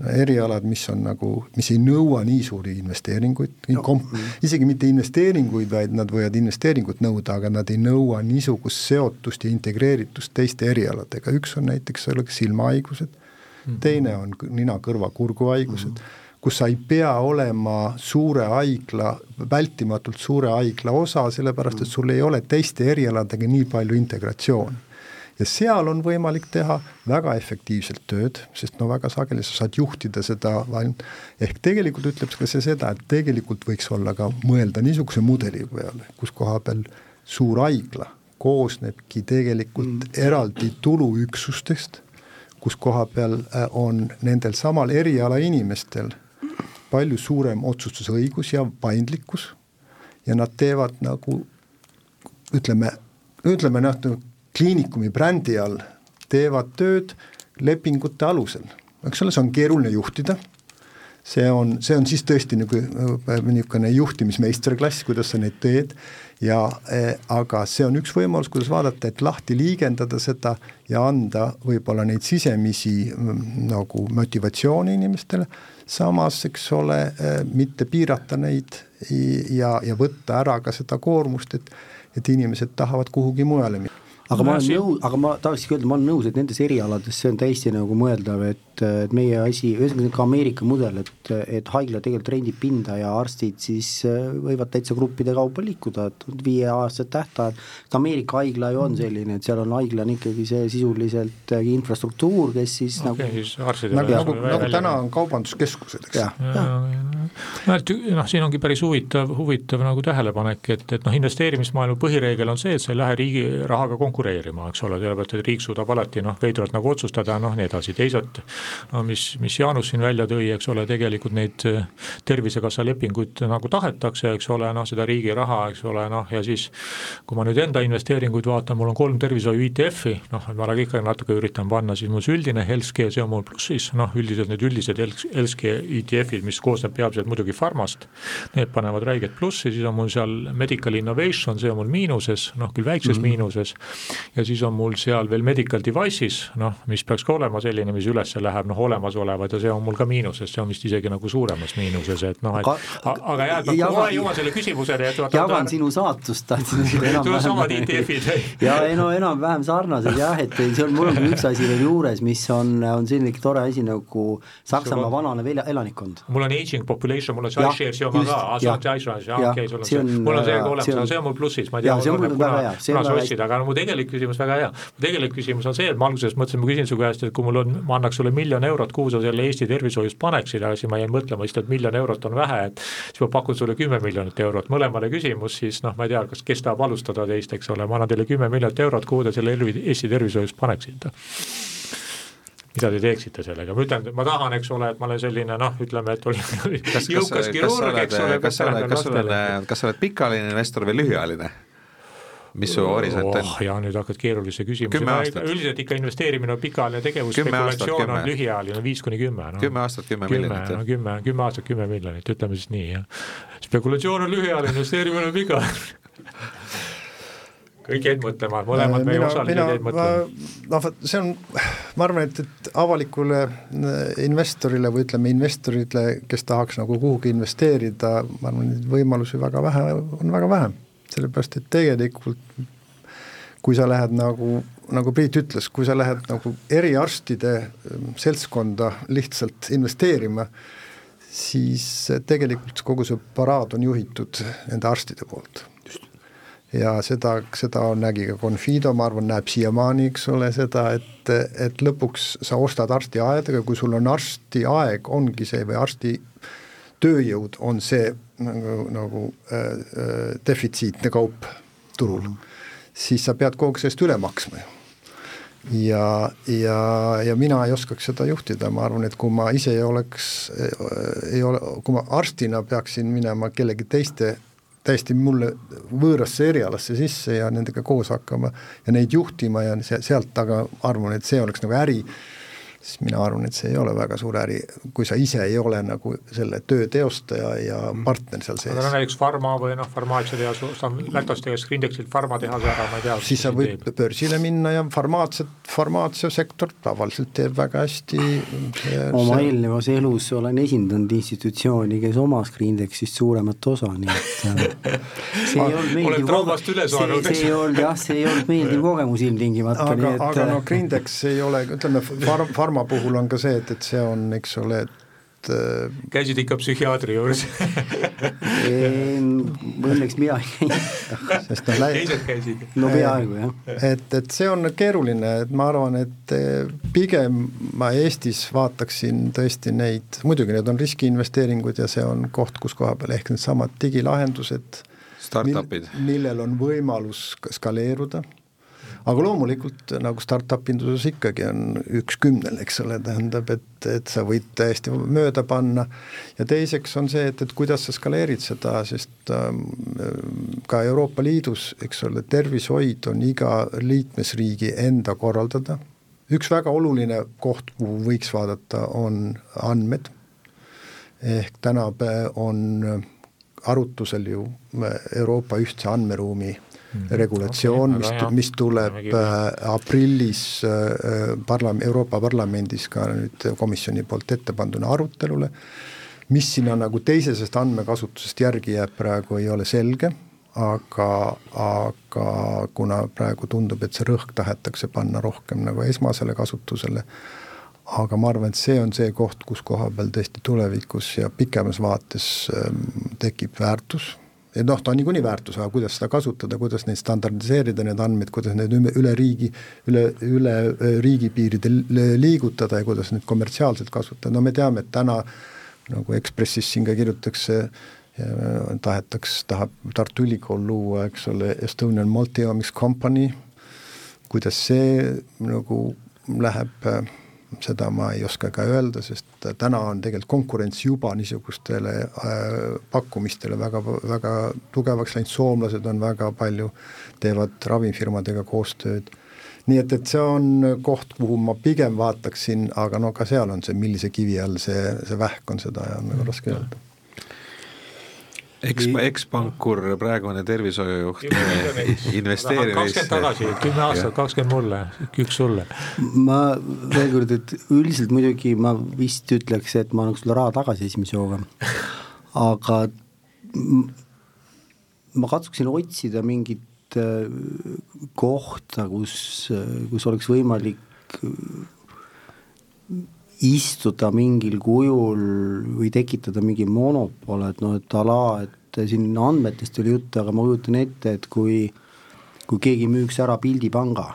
erialad, mis on nagu, mis ei nõua nii suuri investeeringuid no., mm. isegi mitte investeeringuid, vaid nad võivad investeeringut nõuda, aga nad ei nõua niisugust seotust ja integreeritust teiste erialadega, üks on näiteks silmahaigused mm., teine on nina-kõrva-kurguhaigused mm., kus sa ei pea olema suure haigla, vältimatult suure haigla osa, sellepärast et sul ei ole teiste erialadega nii palju integratsiooni ja seal on võimalik teha väga efektiivselt tööd, sest no väga sageli sa saad juhtida seda, ehk tegelikult ütleb ka see seda, et tegelikult võiks olla ka mõelda niisuguse mudeli peale, kus koha peal suur haigla koosnebki tegelikult mm. eraldi tuluüksustest, kus koha peal äh, on nendel samal eriala inimestel palju suurem otsustusõigus ja paindlikkus ja nad teevad nagu ütleme, ütleme noh, kliinikumi brändi all teevad tööd lepingute alusel, eks ole, see on keeruline juhtida, see on, see on siis tõesti nagu niisugune juhtimismeisterklass, kuidas sa neid teed. Ja eh, aga see on üks võimalus, kuidas vaadata, et lahti liigendada seda ja anda võib-olla neid sisemisi mm, nagu motivatsiooni inimestele, samas eks ole eh,, mitte piirata neid ja, ja võtta ära ka seda koormust, et et inimesed tahavad kuhugi mujale minna aga ma olen nõus, aga ma tahakski öelda, ma olen nõus, et nendes erialades see on täiesti nagu mõeldav, et et, meie asi, ühesõnaga ka Ameerika mudel, et, et haigla tegelikult rendib pinda ja arstid siis äh, võivad täitsa gruppide kaupa liikuda, et viieaastased tähtajad, et Ameerika haigla ju on selline, et seal on haigla on ikkagi see sisuliselt äh, infrastruktuur, kes siis okay, nagu nagu, nagu, nagu täna on kaubanduskeskused, eks. no et noh, siin ongi päris huvitav, huvitav nagu tähelepanek, et, et noh, investeerimismaailma põhireegel on see, et sa ei lähe riigi rahaga konkureerima, eks ole, sellepärast et riik suudab alati noh, veidralt nagu otsustada, noh nii edasi, teisalt no mis, mis Jaanus siin välja tõi, eks ole, tegelikult neid äh, Tervisekassa lepinguid nagu tahetakse, eks ole, noh seda riigi raha, eks ole, noh ja siis kui ma nüüd enda investeeringuid vaatan, mul on kolm tervishoiu ETF-i, noh, ma olen ikka natuke üritan panna, siis mul see üldine healthcare, see on mul plussis, noh üldiselt need üldised healthcare ETF-id, mis koosneb peamiselt muidugi farmast, need panevad räiget plussi, siis on mul seal medical innovation, see on mul miinuses, noh küll väikses mm -hmm. miinuses, ja siis on mul seal veel medical devices, noh, mis peaks ka olema selline, mis üles läheb, noh olemasolevad ja see on mul ka miinuses, see on vist isegi nagu suuremas miinuses, et noh, et aga jah, et ma kohe jõuan selle küsimuseni, et vaata jagan sinu saatust, tahtsin öelda enam-vähem. samad ETF-id ja ei no enam-vähem sarnased jah, et see on, mul on üks asi veel juures, mis on, on selline tore asi nagu Saksamaa vananev elanikkond. mul on aging population, mul on see iShares ju ka, iShares, jah. Okei, sul on see, mul on see ka olemas, see on mul plussis, ma ei tea, on hea, kuna sa ostsid, aga mu tegelik küsimus väga hea, tegelik küsimus on see, et ma alguses mõtlesin, ma küsin su käest, et kui mul on, ma annaks sulle miljon eurot, kuhu sa selle Eesti tervishoiust paneksid, aga siis ma jäin mõtlema lihtsalt, et miljon eurot on vähe, et siis ma pakun sulle kümme miljonit eurot, mõlemale küsimus, siis noh, ma ei tea, kas, kes tahab alustada teist, eks ole, ma annan teile kümme miljonit eurot, kuhu te selle Eesti tervishoiust paneksite? mida te teeksite sellega, ma ütlen, ma tahan, eks ole, et ma olen selline noh, ütleme, et olen jõukas kirurg, eks ole, kas sa oled, kas sa oled, kas sa oled pikaajaline investor või lühiajaline? Mis su horisont on oh,? ja nüüd hakkad keerulise küsimuse, üldiselt ikka investeerimine on pikaajaline tegevus, spekulatsioon on lühiajaline, viis kuni kümme no.. kümme aastat, kümme miljonit. no kümme, kümme aastat, kümme miljonit, ütleme siis nii, jah. spekulatsioon on lühiajaline, investeerimine on pikaajaline kõik jäid mõtlema, mõlemad meie osalised jäid mõtlema. noh, vot see on, ma arvan, et, et avalikule investorile või ütleme, investorile, kes tahaks nagu kuhugi investeerida, ma arvan, neid võimalusi väga vähe, on väga vähe sellepärast et tegelikult kui sa lähed nagu, nagu Priit ütles, kui sa lähed nagu eriarstide ähm, seltskonda lihtsalt investeerima, siis tegelikult kogu see paraad on juhitud nende arstide poolt. ja seda, seda nägi ka Confido, ma arvan, näeb siiamaani, eks ole, seda, et, et lõpuks sa ostad arstiaedaga, kui sul on arstiaeg, ongi see või arsti tööjõud on see nagu, nagu äh, äh, defitsiitne kaup turul. Mm, -hmm. siis sa pead kogu aeg sellest üle maksma ju. Ja, ja, ja mina ei oskaks seda juhtida, ma arvan, et kui ma ise ei oleks, ei ole, kui ma arstina peaksin minema kellegi teiste täiesti mulle võõrasse erialasse sisse ja nendega koos hakkama ja neid juhtima ja sealt aga arvan, et see oleks nagu äri siis mina arvan, et see ei ole väga suur äri, kui sa ise ei ole nagu selle töö teostaja ja mm. partner seal sees. aga no näiteks Pharma või noh, farmaatsiatehas, Lätos tehes Grindexilt farmatehase ära, ma ei tea. siis sa võid teeb. börsile minna ja farmaatsiat, farmaatsiasektor tavaliselt teeb väga hästi. oma see... eelnevas elus olen esindanud institutsiooni, kes omas Grindexist suuremat osa, nii et äh, see ei olnud meeldiv kogemus, see, see ei olnud jah, see ei olnud meeldiv kogemus ilmtingimata. aga, aga no äh, Grindex ei ole, ütleme, farm, farma puhul on ka see, et, et see on, eks ole, et äh, käisid ikka psühhiaatri juures Õnneks mina ei käinud. sest noh, teised käisid? no peaaegu jah. et, et see on keeruline, et ma arvan, et äh, pigem ma Eestis vaataksin tõesti neid, muidugi need on riskiinvesteeringud ja see on koht, kus koha peal ehk needsamad digilahendused, startup'id, millel on võimalus skaleeruda aga loomulikult nagu startup induses ikkagi on üks kümnel, eks ole, tähendab, et, et sa võid täiesti mööda panna. Ja teiseks on see, et, et kuidas sa skaleerid seda, sest ähm, ka Euroopa Liidus, eks ole, tervishoid on iga liikmesriigi enda korraldada, üks väga oluline koht, kuhu võiks vaadata, on andmed, ehk täna on arutusel ju Euroopa ühtse andmeruumi Mhm. regulatsioon, mis, mis tuleb äh, aprillis äh, parla-, Euroopa Parlamendis ka nüüd komisjoni poolt ette panduna arutelule, mis sinna nagu teisesest andmekasutusest järgi jääb, praegu ei ole selge, aga, aga kuna praegu tundub, et see rõhk tahetakse panna rohkem nagu esmasele kasutusele, aga ma arvan, et see on see koht, kus koha peal tõesti tulevikus ja pikemas vaates ähm, tekib väärtus et noh, ta on niikuinii väärtus, aga kuidas seda kasutada, kuidas neid standardiseerida, need andmeid, kuidas neid üle riigi, üle, üle äh, riigipiiride liigutada ja kuidas neid kommertsiaalselt kasutada, no me teame, et täna nagu Ekspressis siin ka kirjutatakse, tahetaks, tahab Tartu Ülikool luua, eks ole, Estonian Multi-Omics Company, kuidas see nagu läheb äh, seda ma ei oska ka öelda, sest täna on tegelikult konkurents juba niisugustele äh, pakkumistele väga, väga tugevaks läinud, soomlased on väga palju, teevad ravimifirmadega koostööd, nii et, et see on koht, kuhu ma pigem vaataksin, aga no ka seal on see, millise kivi all see, see vähk on, seda on väga raske öelda eks, ekspankur, praegune tervishoiujuht, investeerimis. kakskümmend tagasi, kümme aastat, kakskümmend mulle, üks sulle. ma veel kord, et üldiselt muidugi ma vist ütleks, et ma annaks sulle raha tagasi esimese hooga, aga ma katsuksin otsida mingit äh, kohta, kus, kus oleks võimalik istuda mingil kujul või tekitada mingi monopol, et noh, et a la, et siin andmetest oli juttu, aga ma kujutan ette, et kui, kui keegi müüks ära Pildipanga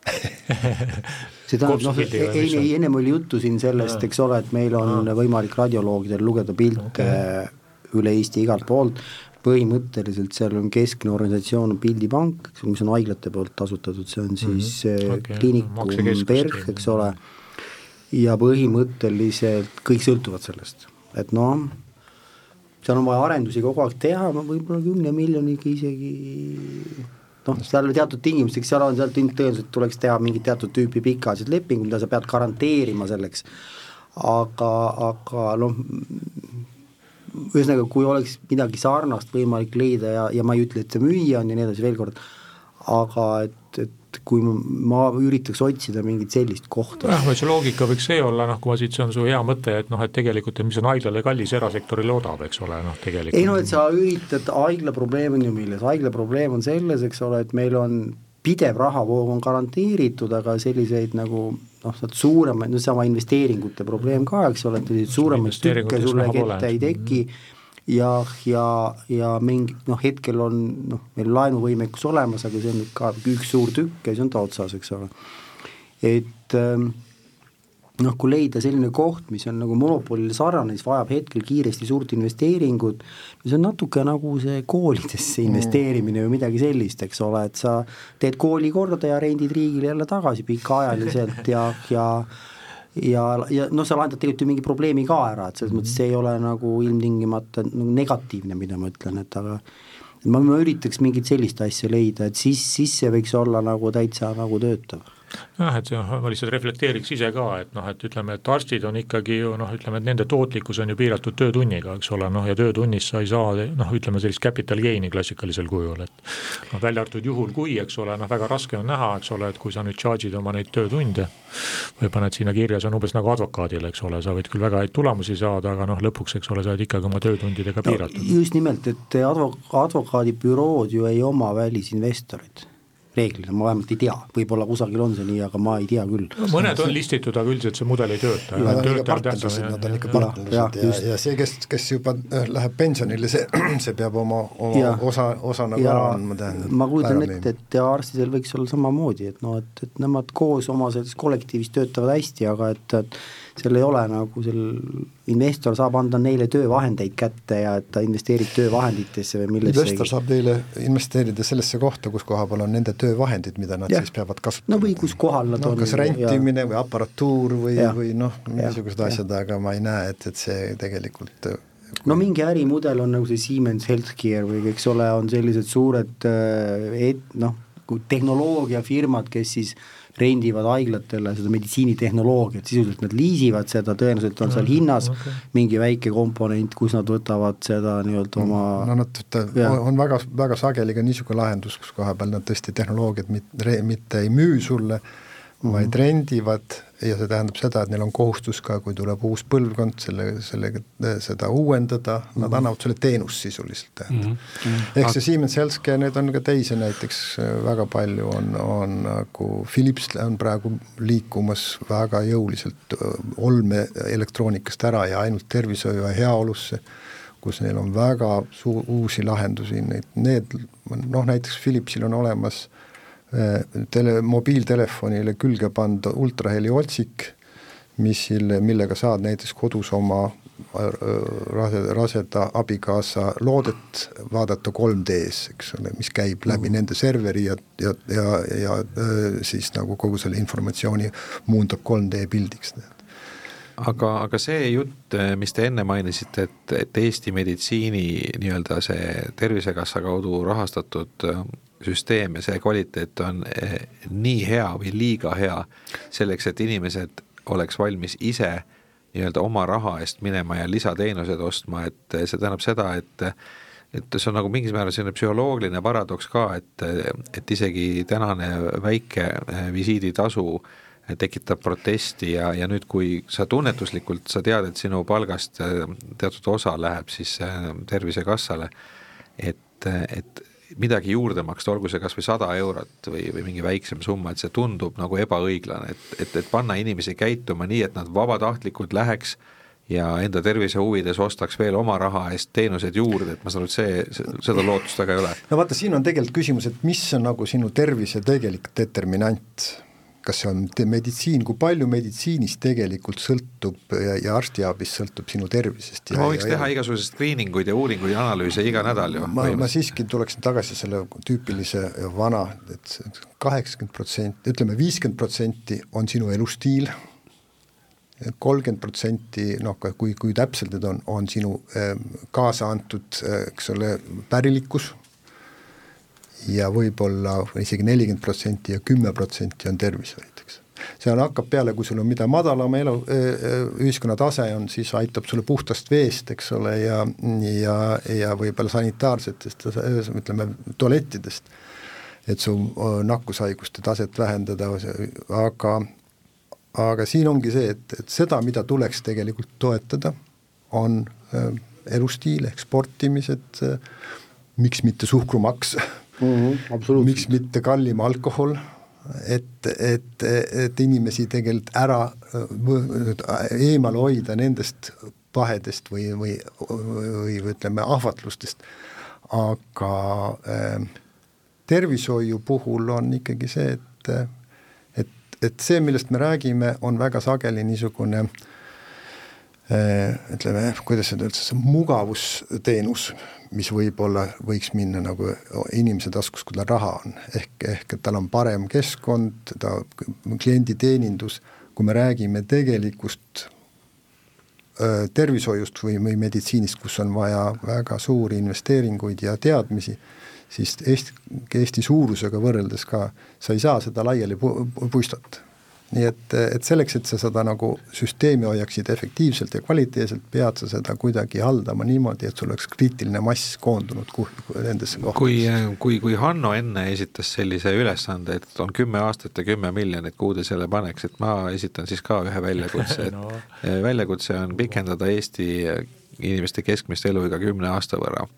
see tähendab, noh, ei, ennem oli juttu siin sellest, eks ole, et meil on võimalik radioloogidel lugeda pilte okay. üle Eesti igalt poolt, põhimõtteliselt seal on keskne organisatsioon Pildipank, mis on haiglate poolt asutatud, see on siis mm -hmm. okay. kliinikum PERH, eks ole ja põhimõtteliselt kõik sõltuvad sellest, et noh, seal on vaja arendusi kogu aeg teha, no võib-olla kümne miljoniga isegi noh, seal teatud tingimusteks, seal on, seal tõenäoliselt tuleks teha mingit teatud tüüpi pikaajalised lepingud, mida sa pead garanteerima selleks, aga, aga noh, ühesõnaga, kui oleks midagi sarnast võimalik leida ja, ja ma ei ütle, et see müüa on ja nii edasi, veel kord, aga et, et kui ma üritaks otsida mingit sellist kohta. jah, see loogika võiks see olla, noh, kui ma siit, see on su hea mõte, et noh, et tegelikult, et mis on haiglale kallis, erasektorile odav, eks ole, noh tegelikult. ei no et sa üritad, haigla probleem on ju milles, haigla probleem on selles, eks ole, et meil on pidev rahavoog on garanteeritud, aga selliseid nagu noh, suuremaid, no sama investeeringute probleem ka, eks ole, et selliseid suuremaid tükke sulle ette ei teki mm, -hmm ja, ja, ja mingi noh, hetkel on noh, meil laenuvõimekus olemas, aga see on nüüd ka üks suur tükk ja siis on ta otsas, eks ole. et ähm, noh, kui leida selline koht, mis on nagu monopolile sarnane, siis vajab hetkel kiiresti suurt investeeringut, see on natuke nagu see koolidesse investeerimine või midagi sellist, eks ole, et sa teed kooli korda ja rendid riigile jälle tagasi pikaajaliselt ja, ja ja, ja noh, sa lahendad tegelikult ju mingi probleemi ka ära, et selles mõttes see ei ole nagu ilmtingimata nagu negatiivne, mida ma ütlen, et aga ma, ma üritaks mingit sellist asja leida, et siis, siis see võiks olla nagu täitsa nagu töötav jah, et ma lihtsalt reflekteeriks ise ka, et noh, et ütleme, et arstid on ikkagi ju noh, ütleme, et nende tootlikkus on ju piiratud töötunniga, eks ole, noh ja töötunnis sa ei saa noh, ütleme sellist capital gain'i klassikalisel kujul, et noh, välja arvatud juhul, kui, eks ole, noh väga raske on näha, eks ole, et kui sa nüüd charge'id oma neid töötunde või paned sinna kirja, see on umbes nagu advokaadil, eks ole, sa võid küll väga häid tulemusi saada, aga noh, lõpuks, eks ole, sa oled ikkagi oma töötundidega piiratud no,. just nimelt, et advo-, advokaadibürood ju ei oma välisinvestorit reeglina, ma vähemalt ei tea, võib-olla kusagil on see nii, aga ma ei tea küll. mõned on listitud, aga üldiselt see mudel ei tööta. Nad on ikka partnerlused, nad on ikka partnerlused ja, ja, ja, ja see, kes, kes juba äh, läheb pensionile, see, see peab oma, oma ja, osa, osa nagu ära andma, tähendab. ma kujutan ette, et ja arstidel võiks olla samamoodi, et noh, et, et nemad koos oma selles kollektiivis töötavad hästi, aga et, et seal ei ole nagu sel, investor saab anda neile töövahendeid kätte ja et ta investeerib töövahenditesse või millesse investor saab neile investeerida sellesse kohta, kus koha peal on nende töövahendid, mida nad ja. siis peavad kasutama. no või kus kohal nad no, on. kas rentimine ja. või aparatuur või, või noh, niisugused asjad, aga ma ei näe, et, et see tegelikult kui... no mingi ärimudel on nagu see Siemens Healthcare või eks ole, on sellised suured äh, et, noh, tehnoloogiafirmad, kes siis äh, rendivad haiglatele seda meditsiinitehnoloogiat, sisuliselt nad liisivad seda, tõenäoliselt on seal mm, hinnas okay. mingi väike komponent, kus nad võtavad seda nii-öelda oma no nad, on väga, väga sageli ka niisugune lahendus, kus koha peal nad tõesti tehnoloogiat mitte, mitte ei müü sulle, vaid rendivad ja see tähendab seda, et neil on kohustus ka, kui tuleb uus põlvkond, selle, sellega, seda uuendada mm, -hmm. nad annavad sulle teenust sisuliselt, tähendab mm. -hmm. ehk see Siemens Healthcare, need on ka teisi näiteks väga palju on, on nagu Philips on praegu liikumas väga jõuliselt olme elektroonikast ära ja ainult tervishoiu ja heaolusse, kus neil on väga suu-, uusi lahendusi, neid, need noh, näiteks Philipsil on olemas Äh, tele, mobiiltelefonile külge panda ultraheli otsik, mis, millega saad näiteks kodus oma äh, rase, raseda abikaasa loodet vaadata 3D-s, eks ole, mis käib läbi mm. nende serveri ja, ja, ja, ja äh, siis nagu kogu selle informatsiooni muundab 3D pildiks. aga, aga see jutt, mis te enne mainisite, et, et Eesti meditsiini nii-öelda see Tervisekassa kaudu rahastatud süsteem ja see kvaliteet on eh, nii hea või liiga hea selleks, et inimesed oleks valmis ise nii-öelda oma raha eest minema ja lisateenuseid ostma, et see tähendab seda, et et see on nagu mingis määral selline psühholoogiline paradoks ka, et, et isegi tänane väike eh, visiiditasu tekitab protesti ja, ja nüüd, kui sa tunnetuslikult, sa tead, et sinu palgast eh, teatud osa läheb siis Tervisekassale, et, et midagi juurde maksta, olgu see kas või sada eurot või, või mingi väiksem summa, et see tundub nagu ebaõiglane, et, et, et panna inimesi käituma nii, et nad vabatahtlikult läheks ja enda tervise huvides ostaks veel oma raha eest teenuseid juurde, et ma saan aru, et see, seda lootust väga ei ole. no vaata, siin on tegelikult küsimus, et mis on nagu sinu tervise tegelik determinant kas see on meditsiin, kui palju meditsiinist tegelikult sõltub ja, ja arstiabist sõltub sinu tervisest? no võiks teha igasuguseid screening uid ja uuringuid ja analüüse iga nädal ju. ma, ma siiski tuleksin tagasi selle tüüpilise vana et, et kaheksakümmend protsenti, ütleme viiskümmend protsenti on sinu elustiil, kolmkümmend protsenti, noh, kui, kui täpselt need on, on sinu äh, kaasa antud, eh, eks ole, pärilikkus ja võib-olla isegi nelikümmend protsenti ja kümme protsenti on tervishoid, eks. see on, hakkab peale, kui sul on, mida madalam elu, ühiskonna tase on, siis aitab sulle puhtast veest, eks ole, ja, ja, ja võib-olla sanitaarsetest, ütleme, tualettidest, et su nakkushaiguste taset vähendada, aga aga siin ongi see, et, et seda, mida tuleks tegelikult toetada, on elustiil ehk sportimised miks mitte suhkrumaks mm. -hmm, miks mitte kallim alkohol, et, et, et inimesi tegelikult ära, eemale hoida nendest pahedest või, või, või, või ütleme, ahvatlustest, aga äh, tervishoiu puhul on ikkagi see, et et, et see, millest me räägime, on väga sageli niisugune äh, ütleme, kuidas öelda üldse, see mugavusteenus, mis võib-olla võiks minna nagu inimese taskus, kui tal raha on, ehk, ehk et tal on parem keskkond, ta klienditeenindus, kui me räägime tegelikust öö, tervishoiust või, või meditsiinist, kus on vaja väga suuri investeeringuid ja teadmisi, siis Eesti, Eesti suurusega võrreldes ka sa ei saa seda laiali pu-, puistata nii et, et selleks, et sa seda nagu süsteemi hoiaksid efektiivselt ja kvaliteetselt, pead sa seda kuidagi haldama niimoodi, et sul oleks kriitiline mass koondunud kuh-, nendesse kohtadesse. kui, kui, kui Hanno enne esitas sellise ülesande, et on kümme aastat ja kümme miljonit, kuhu te selle paneks, et ma esitan siis ka ühe väljakutse, et no. väljakutse on pikendada Eesti inimeste keskmist eluiga kümne aasta võrra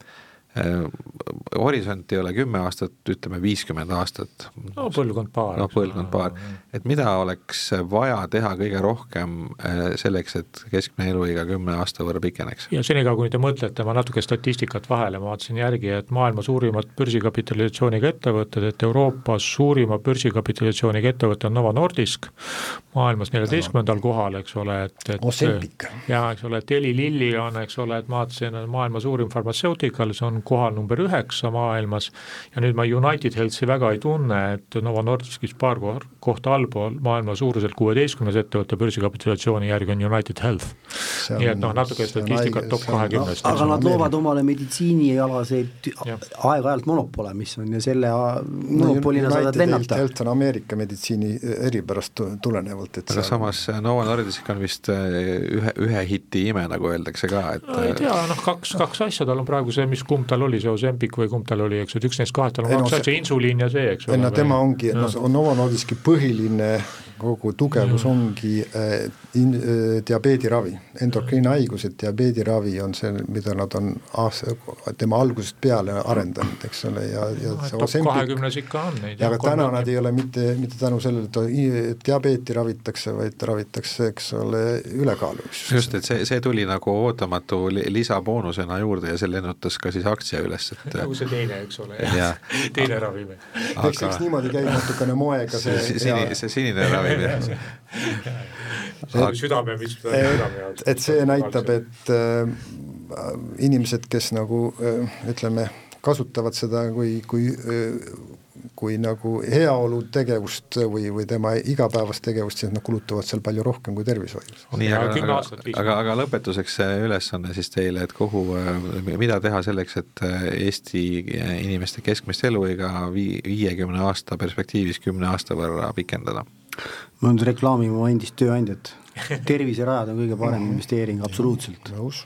horisont ei ole kümme aastat, ütleme viiskümmend aastat. no põlvkond paar. noh, põlvkond paar, et mida oleks vaja teha kõige rohkem äh, selleks, et keskmine eluiga kümne aasta võrra pikeneks? ja senikaua, kuni te mõtlete, ma natuke statistikat vahele, ma vaatasin järgi, et maailma suurimad börsikapitalisatsiooniga ettevõtted, et Euroopas suurima börsikapitalisatsiooniga ettevõte on Novo Nordisk, maailmas neljateistkümnendal kohal, eks ole, et, et Ozempic. jaa, eks ole, et Eli Lilly on, eks ole, et ma vaatasin, maailma suurim farmatseutikal, see on on kohal number üheksa maailmas ja nüüd ma United Healthi väga ei tunne, et Novo Nordiskis paar kohta allpool maailma suuruselt kuueteistkümnes ettevõtte börsikapitulatsiooni järgi on United Health. nii et noh, natuke statistikat top kahekümnest. aga nad loovad omale meditsiinialaseid aeg-ajalt monopole, mis on ja selle monopolina no, saavad lennata. Health on Ameerika meditsiini eripärast tulenevalt, et aga seal... samas Novo Nordisk on vist äh, ühe, ühe hiti ime, nagu öeldakse ka, et no, ei tea, noh kaks, kaks asja, tal on praegu see, mis kumb tal oli, see Ozempic või kumb tal oli, eks et üks neist kahest tal on kaks asja, insuliin ja see, eks ole. ei no tema ongi, no Novo Nordiski põhiline kogu tugevus ongi äh, in, äh, diabeediravi, endokriinhaigused, diabeediravi on see, mida nad on aasta, tema algusest peale arendanud, eks ole, ja, ja no, kahekümnes ikka on neid. aga täna nad ei ole mitte, mitte tänu sellele, et diabeeti ravitakse, vaid ravitakse, eks ole, ülekaalulisust. just, et see, see tuli nagu ootamatu lisaboonusena juurde ja see lennutas ka siis aktsia üles, et nagu see teine, eks ole, teine ravim. eks, eks niimoodi käib natukene moega see see, sini, see sinine ravim südame, mis südame jaoks. et see näitab, et äh, inimesed, kes nagu äh, ütleme, kasutavad seda kui, kui äh, kui nagu heaolutegevust või, või tema igapäevast tegevust, siis nad kulutavad seal palju rohkem kui tervishoius. nii, aga, aga, aga, aga lõpetuseks see ülesanne siis teile, et kuhu, mida teha selleks, et Eesti inimeste keskmist eluiga vii-, viiekümne aasta perspektiivis kümne aasta võrra pikendada? Ma nüüd reklaamin oma endist tööandjat, terviserajad on kõige parem investeering, absoluutselt. nõus,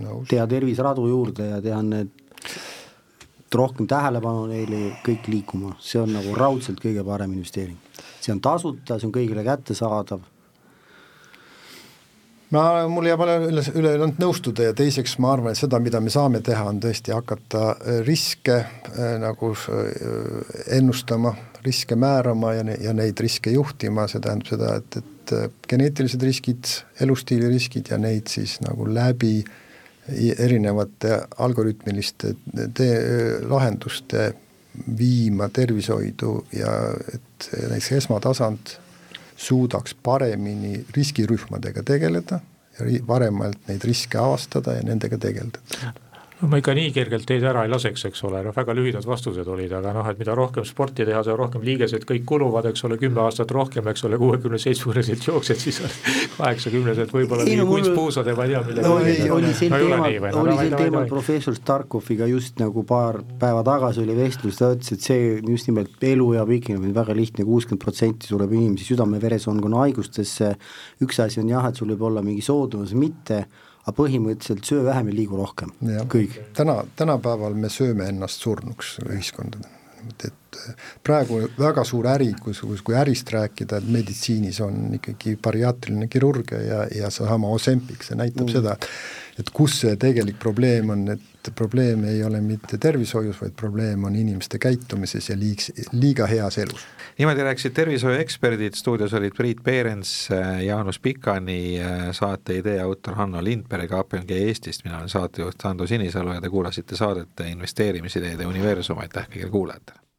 nõus. teha terviseradu juurde ja teha need rohkem tähelepanu neile kõik liikuma, see on nagu raudselt kõige parem investeering. see on tasuta, see on kõigile kättesaadav. Ma, mul jääb üle, üle ainult nõustuda ja teiseks ma arvan, et seda, mida me saame teha, on tõesti hakata äh, riske äh, nagu äh, ennustama, riske määrama ja, ja neid riske juhtima, see tähendab seda, et, et geneetilised riskid, elustiiliriskid ja neid siis nagu läbi erinevate algoritmiliste tee, lahenduste viima tervishoidu ja et näiteks esmatasand suudaks paremini riskirühmadega tegeleda ja varemalt neid riske avastada ja nendega tegeleda no ma ikka nii kergelt teid ära ei laseks, eks ole, noh väga lühidad vastused olid, aga noh, et mida rohkem sporti teha, seda rohkem liigesed kõik kuluvad, eks ole, kümme aastat rohkem, eks ole, kuuekümne seitsmekümneselt jooksed, siis kaheksakümneselt võib-olla mingi kunstpuusad ja ma ei tea, millega no, oli, oli sel teemal, no, oli sel teemal professor Starkoviga just nagu paar päeva tagasi oli vestlus, ta ütles, et see just nimelt eluea pikenemine on väga lihtne, kuuskümmend protsenti sureb inimesi südame-veresoonkonna haigustesse, üks asi on jah, et sul võib olla mingi soodumus, mitte aga põhimõtteliselt söö vähem ja liigu rohkem, kõik. täna, tänapäeval me sööme ennast surnuks ühiskondadena, et praegu väga suur äri, kus, kui ärist rääkida, et meditsiinis on ikkagi bariaatriline kirurgia ja, ja seesama Ozempic, see näitab mm. seda, et kus see tegelik probleem on, et probleem ei ole mitte tervishoius, vaid probleem on inimeste käitumises ja liigs, liiga heas elus. niimoodi rääkisid tervishoiueksperdid, stuudios olid Priit Peerens, Jaanus Pikani, saate idee autor Hanno Lindberg KPMG Eestist, mina olen saatejuht Ando Sinisalu ja te kuulasite saadet Investeerimisideede universum, aitäh kõigile kuulajatele!